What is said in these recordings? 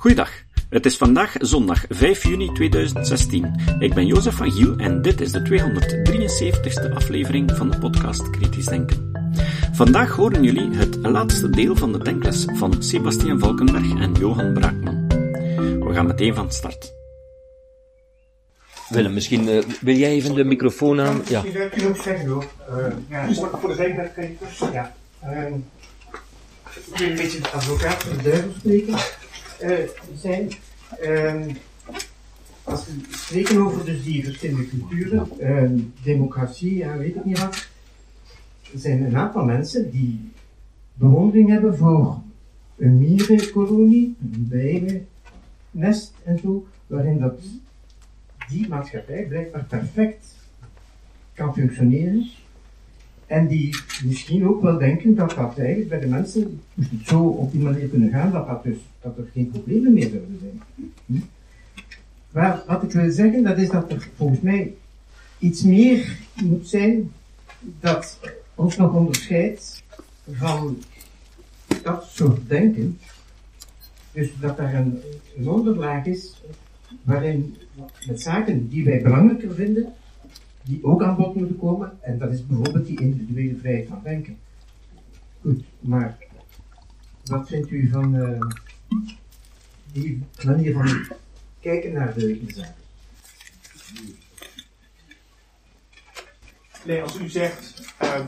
Goeiedag. Het is vandaag zondag 5 juni 2016. Ik ben Jozef van Giel en dit is de 273ste aflevering van de podcast Kritisch Denken. Vandaag horen jullie het laatste deel van de denkles van Sebastian Valkenberg en Johan Braakman. We gaan meteen van start. Willem, misschien uh, wil jij even de microfoon aan. Ja. Ik ook zeggen hoor. Uh, ja, voor, de zekerheid kan je Ja. Uh, ik wil een beetje de advocaat van de duivel spreken. Uh, zijn. Uh, als we spreken over dus die verschillende culturen, uh, democratie, ja, weet ik niet wat, zijn een aantal mensen die bewondering hebben voor een mierenkolonie, een bijennest en zo, waarin dat die maatschappij blijkbaar perfect kan functioneren. En die misschien ook wel denken dat dat eigenlijk bij de mensen, zo op die manier kunnen gaan, dat, dat, dus, dat er geen problemen meer zouden zijn. Hm? Maar wat ik wil zeggen, dat is dat er volgens mij iets meer moet zijn dat ons nog onderscheidt van dat soort denken. Dus dat er een onderlaag is waarin met zaken die wij belangrijker vinden, die ook aan bod moeten komen, en dat is bijvoorbeeld die individuele vrijheid van denken. Goed, maar wat vindt u van uh, die manier van kijken naar de, de zaken? Nee, als u zegt, uh,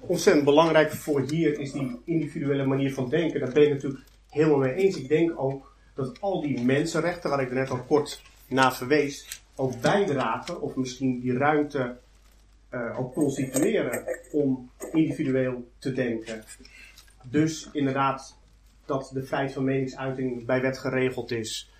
ontzettend belangrijk voor hier is die individuele manier van denken, daar ben ik natuurlijk helemaal mee eens. Ik denk ook dat al die mensenrechten, waar ik er net al kort naar verwees, ook bijdragen, of misschien die ruimte uh, ook constitueren om individueel te denken. Dus inderdaad dat de vrijheid van meningsuiting bij wet geregeld is.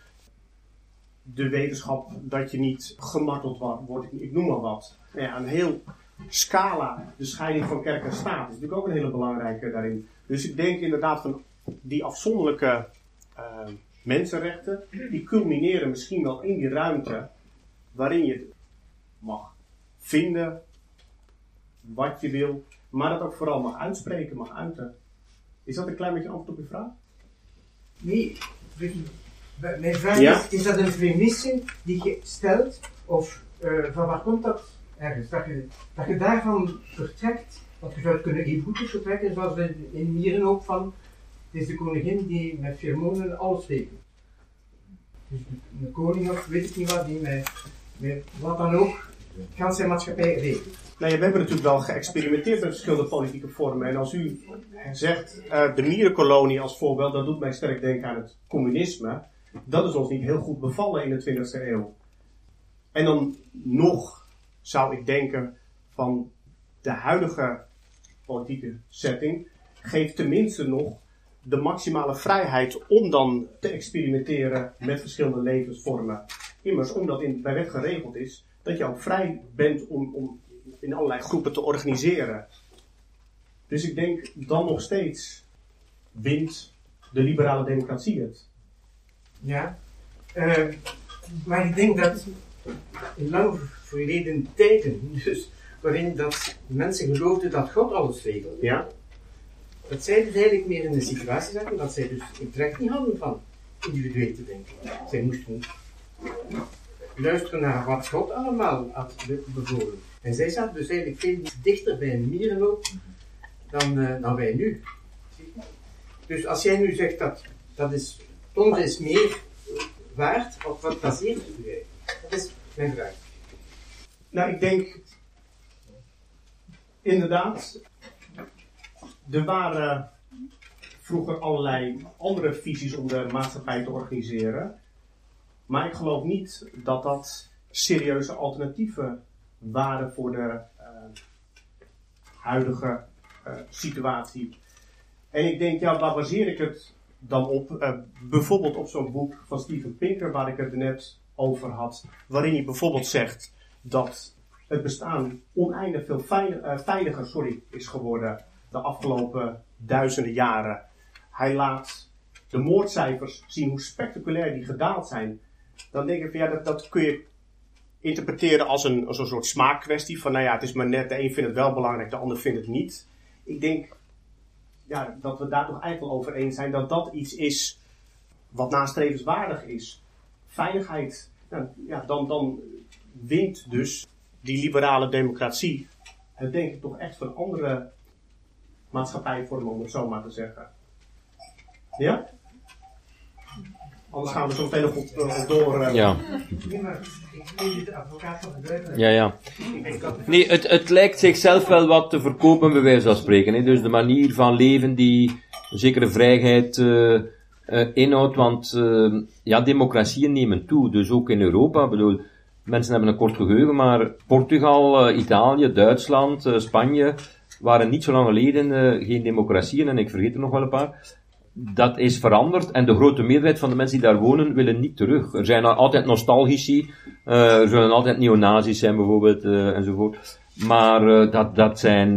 De wetenschap dat je niet gemarteld wordt, ik noem maar wat. Ja, een heel scala, de scheiding van kerk en staat, is natuurlijk ook een hele belangrijke daarin. Dus ik denk inderdaad van die afzonderlijke uh, mensenrechten, die culmineren misschien wel in die ruimte waarin je mag vinden wat je wil, maar dat ook vooral mag uitspreken, mag uiten. Is dat een klein beetje antwoord op je vraag? Nee, mijn vraag is, is dat een premisse die je stelt, of uh, van waar komt dat ergens? Dat je, dat je daarvan vertrekt, want je zou het kunnen even goed vertrekken, zoals in, in Mieren ook van, het is de koningin die met pheromonen alles regelt. Dus de, koning of weet ik niet wat, die met, wat dan ook, kan zijn maatschappij regelt. Nou we hebben natuurlijk wel geëxperimenteerd met verschillende politieke vormen. En als u zegt uh, de mierenkolonie als voorbeeld, dat doet mij sterk denken aan het communisme. Dat is ons niet heel goed bevallen in de 20e eeuw. En dan nog zou ik denken van de huidige politieke setting geeft tenminste nog de maximale vrijheid om dan te experimenteren met verschillende levensvormen. Immers, omdat in, bij wet geregeld is dat je ook vrij bent om, om in allerlei groepen te organiseren. Dus ik denk dan nog steeds wint de liberale democratie het. Ja, uh, maar ik denk dat in lang verleden tijden, dus waarin dat mensen geloofden dat God alles regelde, ja dat zij dus eigenlijk meer in de situatie zaten dat zij dus het recht niet hadden van individueel te denken. Zij moesten luisteren naar wat God allemaal had bevolen. En zij zaten dus eigenlijk veel dichter bij een mierenloop dan, uh, dan wij nu. Dus als jij nu zegt dat, dat is, is meer waard, op wat baseert u Dat is mijn vraag. Nou, ik denk inderdaad er waren vroeger allerlei andere visies om de maatschappij te organiseren. Maar ik geloof niet dat dat serieuze alternatieven waren voor de uh, huidige uh, situatie. En ik denk, ja, waar baseer ik het dan op? Uh, bijvoorbeeld op zo'n boek van Steven Pinker, waar ik het net over had. Waarin hij bijvoorbeeld zegt dat het bestaan oneindig veel veiliger sorry, is geworden de afgelopen duizenden jaren. Hij laat de moordcijfers zien hoe spectaculair die gedaald zijn. Dan denk ik ja, dat, dat kun je interpreteren als een, soort smaakkwestie. Van nou ja, het is maar net, de een vindt het wel belangrijk, de ander vindt het niet. Ik denk ja, dat we daar toch eigenlijk wel over eens zijn dat dat iets is wat nastrevenswaardig is, veiligheid, nou, ja, dan, dan wint dus die liberale democratie het denk ik toch echt van andere maatschappijvormen, om het zo maar te zeggen. Ja? Anders gaan we zo meteen nog op, op door. Uh, Ja, ja, ja. Nee, het, het lijkt zichzelf wel wat te verkopen, bij wijze van spreken. Hè. Dus de manier van leven die een zekere vrijheid eh, eh, inhoudt, want eh, ja, democratieën nemen toe. Dus ook in Europa, Ik bedoel, mensen hebben een kort geheugen, maar Portugal, eh, Italië, Duitsland, eh, Spanje waren niet zo lang geleden eh, geen democratieën en ik vergeet er nog wel een paar. Dat is veranderd en de grote meerderheid van de mensen die daar wonen willen niet terug. Er zijn altijd nostalgici, eh, er zullen altijd neonazis zijn bijvoorbeeld eh, enzovoort. Maar eh, dat, dat zijn.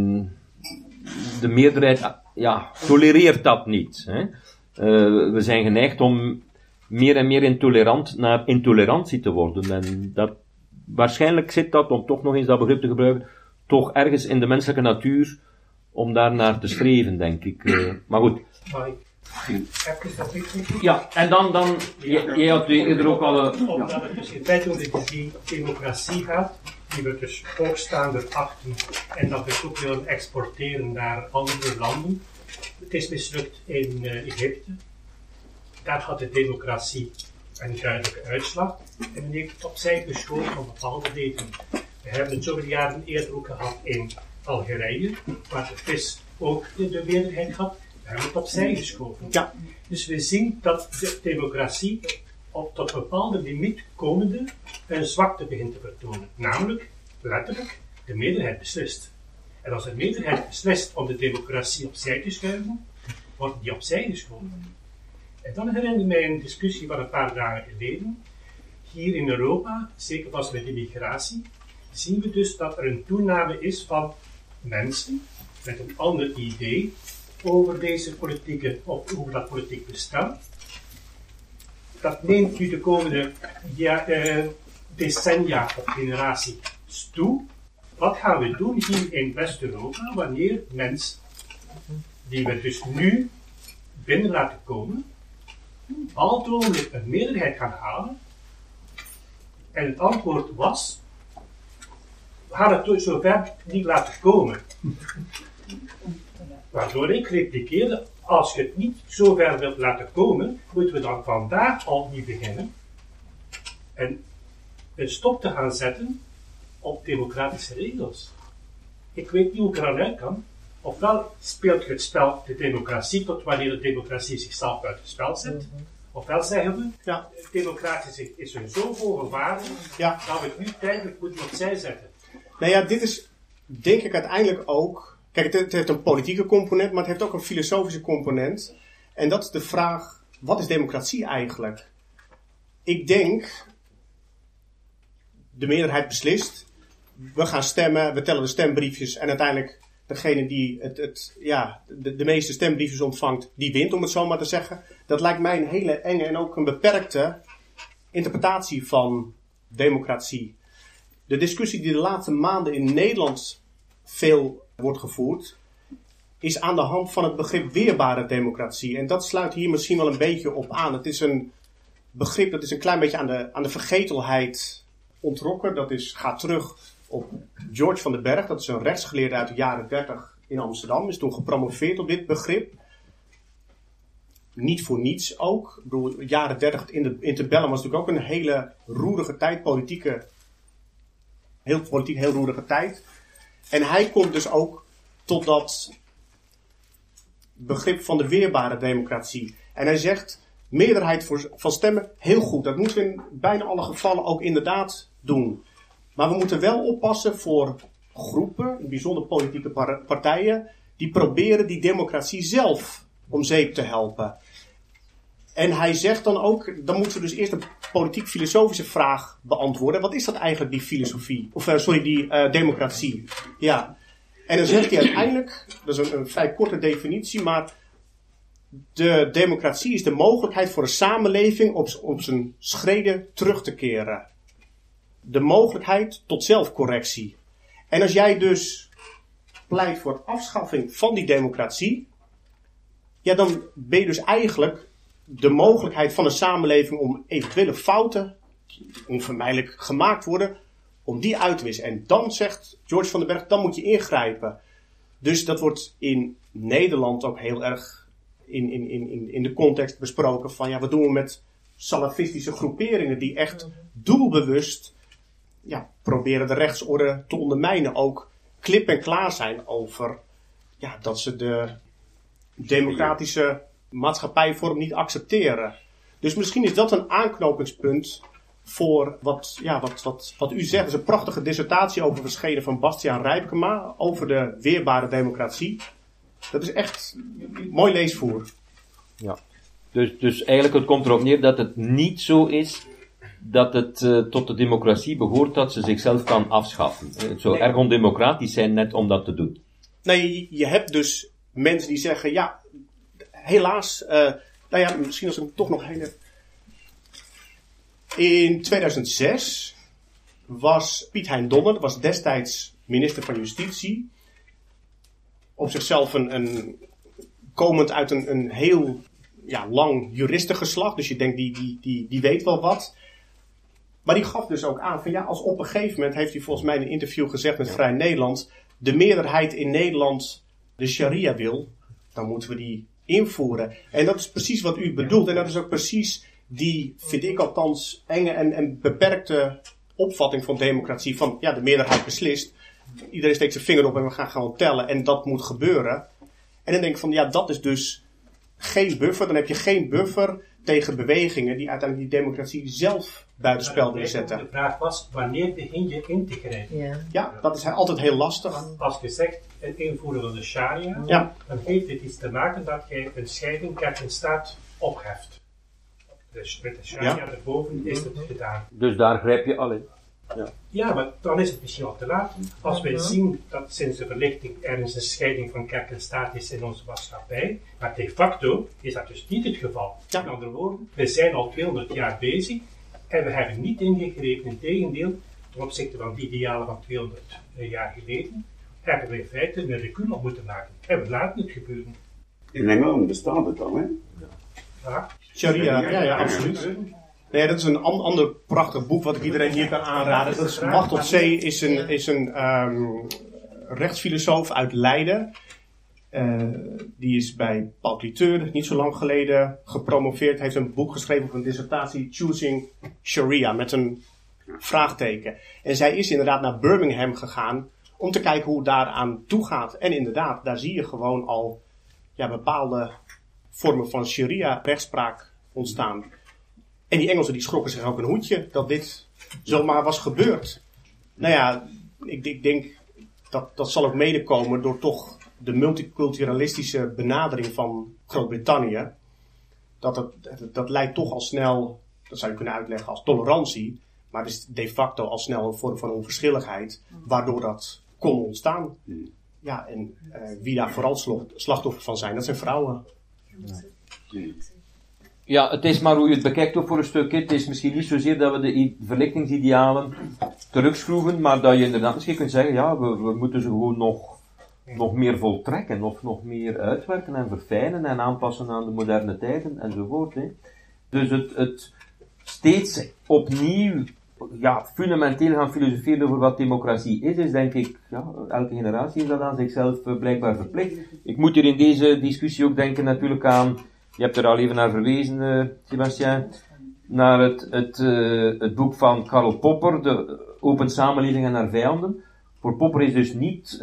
De meerderheid ah, ja, tolereert dat niet. Hè. We zijn geneigd om meer en meer intolerant naar intolerantie te worden. En dat, waarschijnlijk zit dat, om toch nog eens dat begrip te gebruiken, toch ergens in de menselijke natuur om daar naar te streven, denk ik. Maar goed. Ja, en dan, dan jij, had eerder ook al. eh, Omdat het dus in feite om die democratie gaat, die we dus hoogstaander achten en dat we ook willen exporteren naar andere landen. Het is mislukt in eh, Egypte. Daar had de democratie een duidelijke uitslag en men heeft het opzij geschoven om bepaalde redenen. We hebben het zoveel jaren eerder ook gehad in Algerije, waar de VIS ook de, de meerderheid had. Hebben het opzij geschoven. Ja. Dus we zien dat de democratie op tot bepaalde limiet komende een zwakte begint te vertonen. Namelijk, letterlijk, de meerderheid beslist. En als de meerderheid beslist om de democratie opzij te schuiven, wordt die opzij geschoven. En dan herinner ik mij een discussie van een paar dagen geleden. Hier in Europa, zeker pas met immigratie, zien we dus dat er een toename is van mensen met een ander idee over deze politieke, of over dat politiek bestel. Dat neemt nu de komende eh, decennia of generaties toe. Wat gaan we doen hier in West-Europa wanneer mensen, die we dus nu binnen laten komen, aldoende een meerderheid gaan halen? En het antwoord was, we gaan het zover niet laten komen. Waardoor ik repliceerde, als je het niet zo ver wilt laten komen, moeten we dan vandaag al niet beginnen en een stop te gaan zetten op democratische regels. Ik weet niet hoe ik eraan uit kan. Ofwel speelt je het spel de democratie tot wanneer de democratie zichzelf uit het spel zet. Ofwel zeggen we, Ja. democratie is een zo waarde Ja. dat we het nu tijdelijk moeten opzij zetten. Nou ja, dit is denk ik uiteindelijk ook. Kijk, het, het heeft een politieke component, maar het heeft ook een filosofische component. En dat is de vraag: wat is democratie eigenlijk? Ik denk, de meerderheid beslist. We gaan stemmen, we tellen de stembriefjes en uiteindelijk degene die het, het, ja, de, de meeste stembriefjes ontvangt, die wint, om het zo maar te zeggen. Dat lijkt mij een hele enge en ook een beperkte interpretatie van democratie. De discussie die de laatste maanden in Nederland veel wordt gevoerd, is aan de hand van het begrip weerbare democratie. En dat sluit hier misschien wel een beetje op aan. Het is een begrip dat is een klein beetje aan de, aan de vergetelheid ontrokken. Dat is, gaat terug op George van den Berg, dat is een rechtsgeleerde uit de jaren 30 in Amsterdam. Is toen gepromoveerd op dit begrip. Niet voor niets ook. Ik bedoel, jaren 30 in de interbellum was natuurlijk ook een hele roerige tijd, politieke heel politiek heel roerige tijd. En hij komt dus ook tot dat begrip van de weerbare democratie. En hij zegt, meerderheid van stemmen, heel goed. Dat moeten we in bijna alle gevallen ook inderdaad doen. Maar we moeten wel oppassen voor groepen, bijzonder politieke par- partijen, die proberen die democratie zelf om zeep te helpen. En hij zegt dan ook, dan moeten we dus eerst een politiek-filosofische vraag beantwoorden. Wat is dat eigenlijk, die filosofie? Of eh, sorry, die eh, democratie? Ja. En dan zegt hij uiteindelijk, dat is een, vrij korte definitie, maar de democratie is de mogelijkheid voor een samenleving op, op zijn schreden terug te keren. De mogelijkheid tot zelfcorrectie. En als jij dus pleit voor afschaffing van die democratie, ja, dan ben je dus eigenlijk de mogelijkheid van een samenleving om eventuele fouten, die onvermijdelijk gemaakt worden, om die uit te wissen. En dan zegt George van den Berg, dan moet je ingrijpen. Dus dat wordt in Nederland ook heel erg in, in, in, in de context besproken van ja, wat doen we met salafistische groeperingen die echt doelbewust ja, proberen de rechtsorde te ondermijnen. Ook klip en klaar zijn over ja, dat ze de democratische maatschappijvorm niet accepteren. Dus misschien is dat een aanknopingspunt voor wat, ja, wat, wat, wat u zegt. Het is een prachtige dissertatie over verschenen van Bastiaan Rijpkema over de weerbare democratie. Dat is echt mooi leesvoer. Ja. Dus, dus eigenlijk het komt erop neer dat het niet zo is dat het uh, tot de democratie behoort dat ze zichzelf kan afschaffen. Het zou erg ondemocratisch zijn net om dat te doen. Nee, je hebt dus mensen die zeggen, ja, helaas, uh, nou ja, misschien als ik toch nog hele... In 2006 was Piet Hein Donner, was destijds minister van Justitie, op zichzelf een, een komend uit een, een heel ja, lang juristengeslacht, dus je denkt, die, die, die, die weet wel wat. Maar die gaf dus ook aan van ja, als op een gegeven moment heeft hij volgens mij in een interview gezegd met Vrij Nederland, de meerderheid in Nederland de sharia wil, dan moeten we die invoeren. En dat is precies wat u bedoelt. En dat is ook precies die, vind ik althans, enge en, en beperkte opvatting van democratie. Van ja, de meerderheid beslist. Iedereen steekt zijn vinger op en we gaan gewoon tellen. En dat moet gebeuren. En dan denk ik van ja, dat is dus geen buffer. Dan heb je geen buffer tegen bewegingen die uiteindelijk die democratie zelf buitenspel willen zetten. De vraag was, wanneer begin je in te grijpen? Ja, ja dat is altijd heel lastig. Als je zegt, het invoeren van de sharia, ja. dan heeft dit iets te maken dat je een scheiding kerk en staat opheft. Dus met de sharia ja. erboven is het gedaan. Dus daar grijp je al in. Ja. ja, maar dan is het misschien al te laat. Als wij zien dat sinds de verlichting ergens een scheiding van kerk en staat is in onze maatschappij, maar de facto is dat dus niet het geval. Ja. Met andere woorden, we zijn al 200 jaar bezig en we hebben niet ingegrepen. Integendeel, ten opzichte van die idealen van 200 jaar geleden, hebben we in feite een recul op moeten maken. En we laten het gebeuren. In Engeland bestaat het al, hè? Ja. Sharia, ja, ja, absoluut. Nee, dat is een ander prachtig boek wat ik iedereen hier kan aanraden. Dat is Macht tot Zee is een, is een um, rechtsfilosoof uit Leiden. Uh, die is bij Paul Cliteur niet zo lang geleden gepromoveerd. Hij heeft een boek geschreven over een dissertatie Choosing Sharia met een vraagteken. En zij is inderdaad naar Birmingham gegaan om te kijken hoe het daaraan toe gaat. En inderdaad, daar zie je gewoon al ja, bepaalde vormen van sharia rechtspraak ontstaan. En die Engelsen die schrokken zich ook een hoedje dat dit zomaar was gebeurd. Nou ja, ik, ik denk dat dat zal ook medekomen door toch de multiculturalistische benadering van Groot-Brittannië. Dat, het, dat leidt toch al snel, dat zou je kunnen uitleggen als tolerantie, maar het is de facto al snel een vorm van onverschilligheid, waardoor dat kon ontstaan. Ja, en uh, wie daar vooral slachtoffer van zijn, dat zijn vrouwen. Ja, het is maar hoe je het bekijkt ook voor een stukje. Het is misschien niet zozeer dat we de verlichtingsidealen terugschroeven, maar dat je inderdaad misschien kunt zeggen, ja, we, moeten ze gewoon nog, nog meer voltrekken, of nog meer uitwerken en verfijnen en aanpassen aan de moderne tijden enzovoort. Hè. Dus het, het steeds opnieuw ja, fundamenteel gaan filosoferen over wat democratie is, is denk ik, ja, elke generatie is dat aan zichzelf uh, blijkbaar verplicht. Ik moet hier in deze discussie ook denken natuurlijk aan, je hebt er al even naar verwezen, uh, Sebastien, naar het, het, uh, het boek van Karl Popper, de Open Samenleving en haar vijanden. Voor Popper is dus niet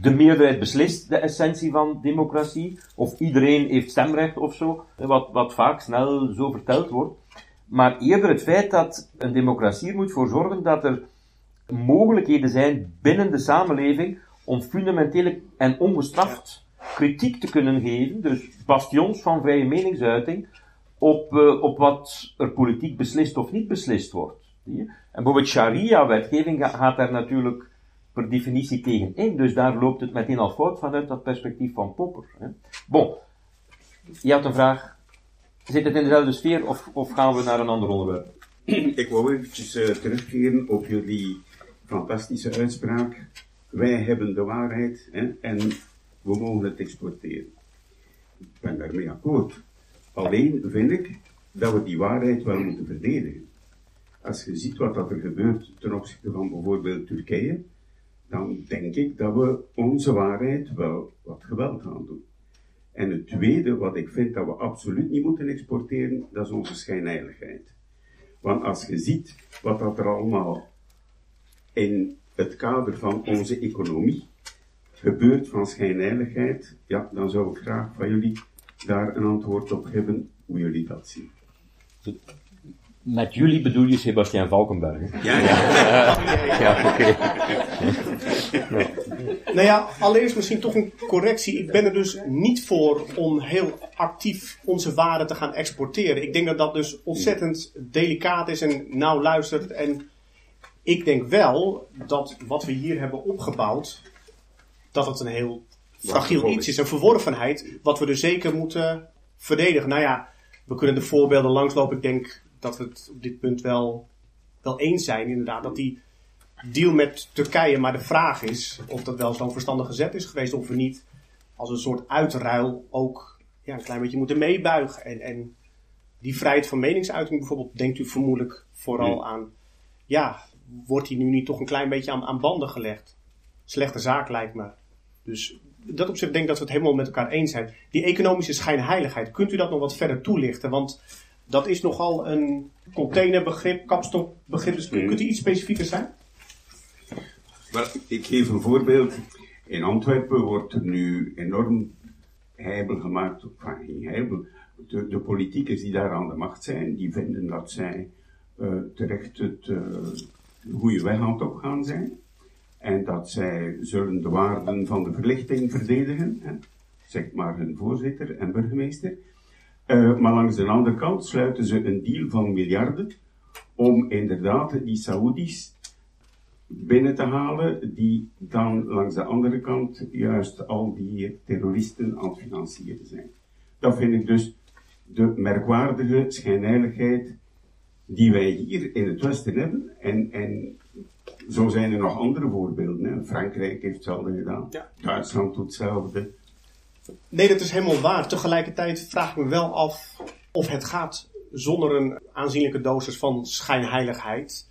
de meerderheid beslist de essentie van democratie, of iedereen heeft stemrecht of zo, wat, wat vaak snel zo verteld wordt maar eerder het feit dat een democratie moet voor zorgen dat er mogelijkheden zijn binnen de samenleving om fundamenteel en ongestraft kritiek te kunnen geven, dus bastions van vrije meningsuiting, op, uh, op wat er politiek beslist of niet beslist wordt. En bijvoorbeeld sharia-wetgeving gaat daar natuurlijk per definitie tegen in, dus daar loopt het meteen al fout vanuit dat perspectief van Popper. Hè. Bon, je had een vraag. Zit het in dezelfde sfeer of, of gaan we naar een ander onderwerp? Ik wou eventjes uh, terugkeren op jullie fantastische uitspraak. Wij hebben de waarheid hè, en we mogen het exporteren. Ik ben daarmee akkoord. Alleen vind ik dat we die waarheid wel moeten verdedigen. Als je ziet wat dat er gebeurt ten opzichte van bijvoorbeeld Turkije, dan denk ik dat we onze waarheid wel wat geweld gaan doen. En het tweede, wat ik vind dat we absoluut niet moeten exporteren, dat is onze schijnheiligheid. Want als je ziet wat dat er allemaal in het kader van onze economie gebeurt van schijnheiligheid, ja, dan zou ik graag van jullie daar een antwoord op hebben hoe jullie dat zien. Met jullie bedoel je Sebastian Valkenberg. hè? Ja, ja. Ja, oké. Nou ja, allereerst misschien toch een correctie. Ik ben er dus niet voor om heel actief onze waren te gaan exporteren. Ik denk dat dat dus ontzettend delicaat is en nauw luistert. En ik denk wel dat wat we hier hebben opgebouwd, dat het een heel fragiel iets is. Een verworvenheid, wat we dus zeker moeten verdedigen. Nou ja, we kunnen de voorbeelden langslopen. Ik denk dat we het op dit punt wel, wel eens zijn, inderdaad. Dat die deal met Turkije, maar de vraag is of dat wel zo'n verstandige zet is geweest, of we niet als een soort uitruil ook ja, een klein beetje moeten meebuigen. En, en die vrijheid van meningsuiting bijvoorbeeld, denkt u vermoedelijk vooral Nee. aan, ja, wordt die nu niet toch een klein beetje aan, aan banden gelegd? Slechte zaak lijkt me. Dus dat opzicht denk ik dat we het helemaal met elkaar eens zijn. Die economische schijnheiligheid, kunt u dat nog wat verder toelichten? Want dat is nogal een containerbegrip, kapstokbegrip. Dus kunt u iets specifieker zijn? Ik geef een voorbeeld. In Antwerpen wordt er nu enorm heibel gemaakt, of enfin, geen heibel. De, de politiekers die daar aan de macht zijn, die vinden dat zij eh, terecht het eh, goede weg aan het opgaan zijn. En dat zij zullen de waarden van de verlichting verdedigen, hè, zegt maar hun voorzitter en burgemeester. Eh, maar langs de andere kant sluiten ze een deal van miljarden om inderdaad die Saoedi's binnen te halen, die dan langs de andere kant juist al die terroristen aan het financieren zijn. Dat vind ik dus de merkwaardige schijnheiligheid die wij hier in het Westen hebben. En, en zo zijn er nog andere voorbeelden. Hè. Frankrijk heeft hetzelfde gedaan. Ja. Duitsland doet hetzelfde. Nee, dat is helemaal waar. Tegelijkertijd vraag ik me wel af of het gaat zonder een aanzienlijke dosis van schijnheiligheid.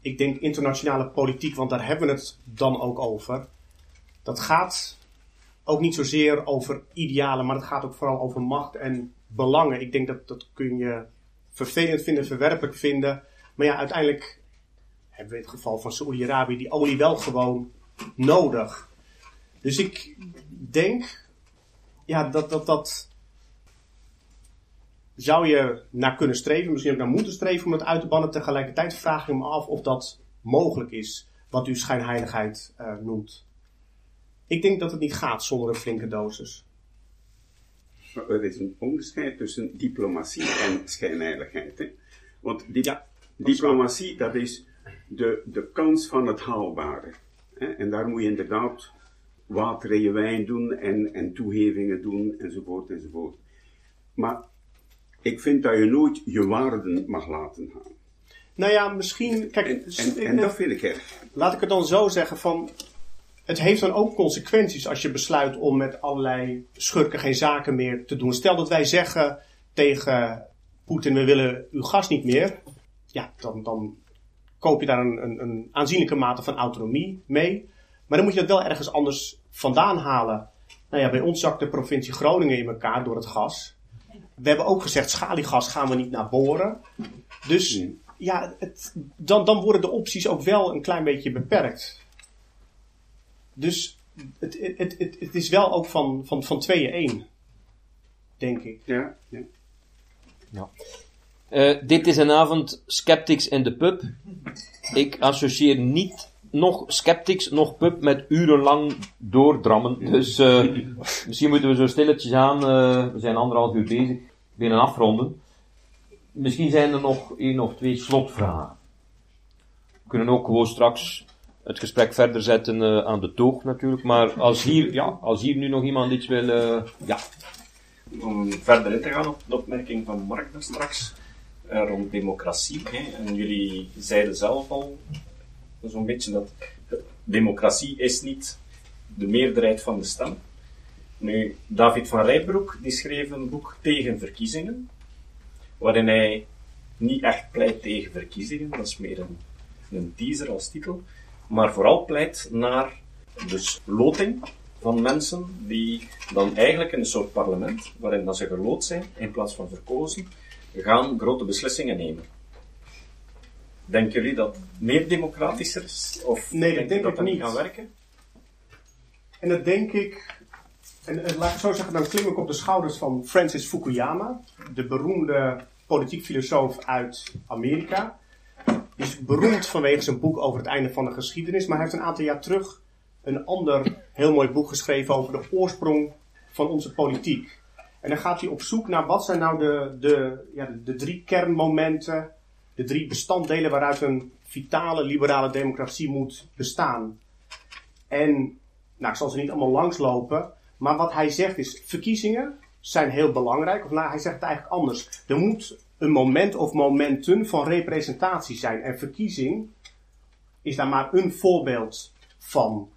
Ik denk internationale politiek, want daar hebben we het dan ook over. Dat gaat ook niet zozeer over idealen, maar het gaat ook vooral over macht en belangen. Ik denk dat dat kun je vervelend vinden, verwerpelijk vinden. Maar ja, uiteindelijk hebben we het geval van Saoedi-Arabië die olie wel gewoon nodig. Dus ik denk ja, dat, dat, dat zou je naar kunnen streven, misschien ook naar moeten streven om het uit te bannen. Tegelijkertijd vraag ik me af of dat mogelijk is, wat u schijnheiligheid eh, noemt. Ik denk dat het niet gaat zonder een flinke dosis. Er is een onderscheid tussen diplomatie en schijnheiligheid. Hè? Want Ja, diplomatie, dat is de, de kans van het haalbare. En daar moet je inderdaad water in je wijn doen en, en toegevingen doen enzovoort enzovoort. Maar ik vind dat je nooit je waarden mag laten gaan. Nou ja, misschien, kijk, en, en dat vind ik erg. laat ik het dan zo zeggen van. Het heeft dan ook consequenties als je besluit om met allerlei schurken geen zaken meer te doen. Stel dat wij zeggen tegen Poetin, we willen uw gas niet meer. Ja, dan, dan koop je daar een, een, een aanzienlijke mate van autonomie mee. Maar dan moet je dat wel ergens anders vandaan halen. Nou ja, bij ons zakt de provincie Groningen in elkaar door het gas. We hebben ook gezegd, schaliegas gaan we niet naar boren. Dus ja, het, dan, dan worden de opties ook wel een klein beetje beperkt. Dus het, het, het, het, is wel ook van, van, van tweeën één, denk ik. Ja, ja. Eh, dit is een avond Skeptics in de pub. Ik associeer niet nog Skeptics, nog pub met urenlang doordrammen. Dus eh, misschien moeten we zo stilletjes aan. eh, we zijn anderhalf uur bezig. Binnen afronden. Misschien zijn er nog één of twee slotvragen. We kunnen ook gewoon straks het gesprek verder zetten aan de toog natuurlijk. Maar als hier, ja, als hier nu nog iemand iets wil. ja, om verder in te gaan op de opmerking van Mark daar straks rond democratie. Hè. En jullie zeiden zelf al zo'n beetje dat democratie is niet de meerderheid van de stem. Nu, David van Rijbroek die schreef een boek tegen verkiezingen, waarin hij niet echt pleit tegen verkiezingen, dat is meer een, een teaser als titel, maar vooral pleit naar dus loting van mensen die dan eigenlijk in een soort parlement, waarin dat ze geloot zijn, in plaats van verkozen, gaan grote beslissingen nemen. Denken jullie dat meer democratischer is? Of Nee, dat denken denk dat ik dat niet. gaat werken? En dat denk ik, en eh, laat ik zo zeggen, dan klim ik op de schouders van Francis Fukuyama, de beroemde politiek filosoof uit Amerika. Die is beroemd vanwege zijn boek over het einde van de geschiedenis, maar hij heeft een aantal jaar terug een ander heel mooi boek geschreven over de oorsprong van onze politiek. En dan gaat hij op zoek naar wat zijn nou de, de, ja, de, drie kernmomenten, de drie bestanddelen waaruit een vitale liberale democratie moet bestaan. En nou, ik zal ze niet allemaal langslopen. Maar wat hij zegt is, verkiezingen zijn heel belangrijk. Of nou, hij zegt het eigenlijk anders. Er moet een moment of momenten van representatie zijn. En verkiezing is daar maar een voorbeeld van.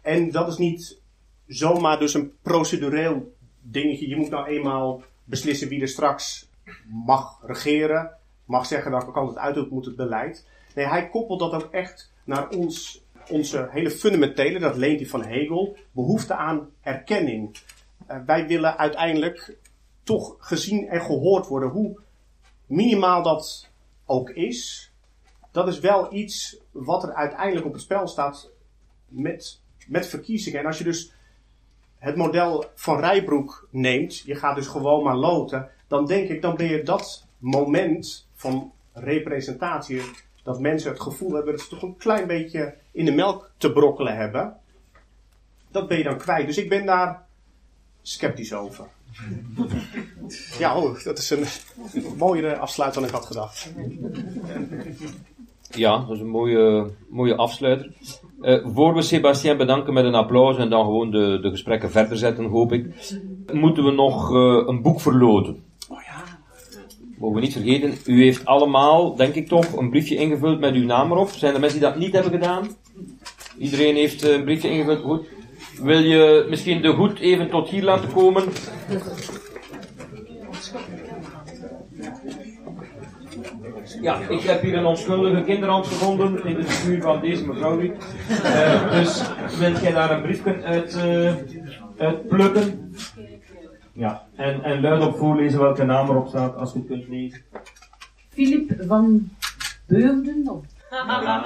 En dat is niet zomaar dus een procedureel dingetje. Je moet nou eenmaal beslissen wie er straks mag regeren. Mag zeggen welke kant het uit moet het beleid. Nee, hij koppelt dat ook echt naar ons, onze hele fundamentele, dat leent hij van Hegel, behoefte aan erkenning. Eh, wij willen uiteindelijk toch gezien en gehoord worden, hoe minimaal dat ook is. Dat is wel iets wat er uiteindelijk op het spel staat met, met verkiezingen. En als je dus het model van Rijbroek neemt, je gaat dus gewoon maar loten, dan denk ik, dan ben je dat moment van representatie, dat mensen het gevoel hebben dat ze toch een klein beetje in de melk te brokkelen hebben, dat ben je dan kwijt. Dus ik ben daar sceptisch over. Ja, oh, dat is een mooiere afsluit dan ik had gedacht. Ja, dat is een mooie, mooie afsluiter. Eh, voor we Sebastien bedanken met een applaus en dan gewoon de, de gesprekken verder zetten, hoop ik, moeten we nog eh, een boek verloten. Mogen we niet vergeten, u heeft allemaal, denk ik toch, een briefje ingevuld met uw naam erop. Zijn er mensen die dat niet hebben gedaan? Iedereen heeft eh, een briefje ingevuld, goed. Wil je misschien de hoed even tot hier laten komen? Ja, ik heb hier een onschuldige kinderhand gevonden in de figuur van deze mevrouw nu. Eh, dus wil jij daar een briefje uit, eh, uit plukken? Ja, en, en luid op voorlezen welke naam erop staat, als je het kunt lezen. Philip van Beurden. Ja.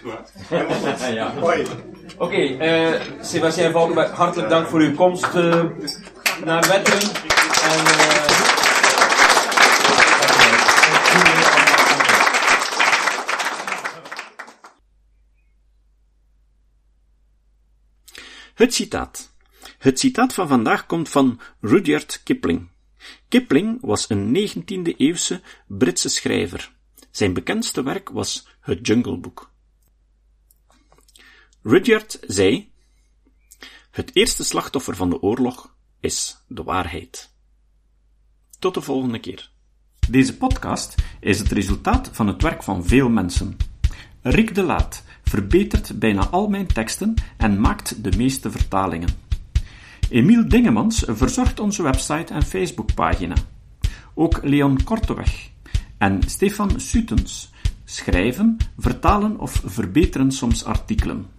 Oké, eh Sebastien Valkenberg, hartelijk dank voor uw komst eh, naar Wetteren. En, eh, Het citaat. Het citaat van vandaag komt van Rudyard Kipling. Kipling was een 19e-eeuwse Britse schrijver. Zijn bekendste werk was het Jungle Book. Rudyard zei: Het eerste slachtoffer van de oorlog is de waarheid. Tot de volgende keer. Deze podcast is het resultaat van het werk van veel mensen. Rick de Laat verbetert bijna al mijn teksten en maakt de meeste vertalingen. Emiel Dingemans verzorgt onze website en Facebookpagina. Ook Leon Korteweg en Stefan Sutens schrijven, vertalen of verbeteren soms artikelen.